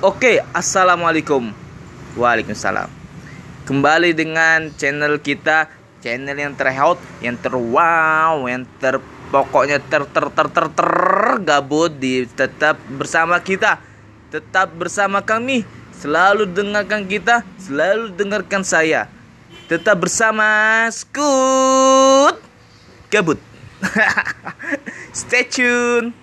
Oke, assalamualaikum. Waalaikumsalam. Kembali dengan channel kita, channel yang terhot, yang terwow, yang ter pokoknya ter ter ter ter, ter gabut di tetap bersama kita, tetap bersama kami. Selalu dengarkan kita, selalu dengarkan saya. Tetap bersama Scoot Gabut. Stay tuned.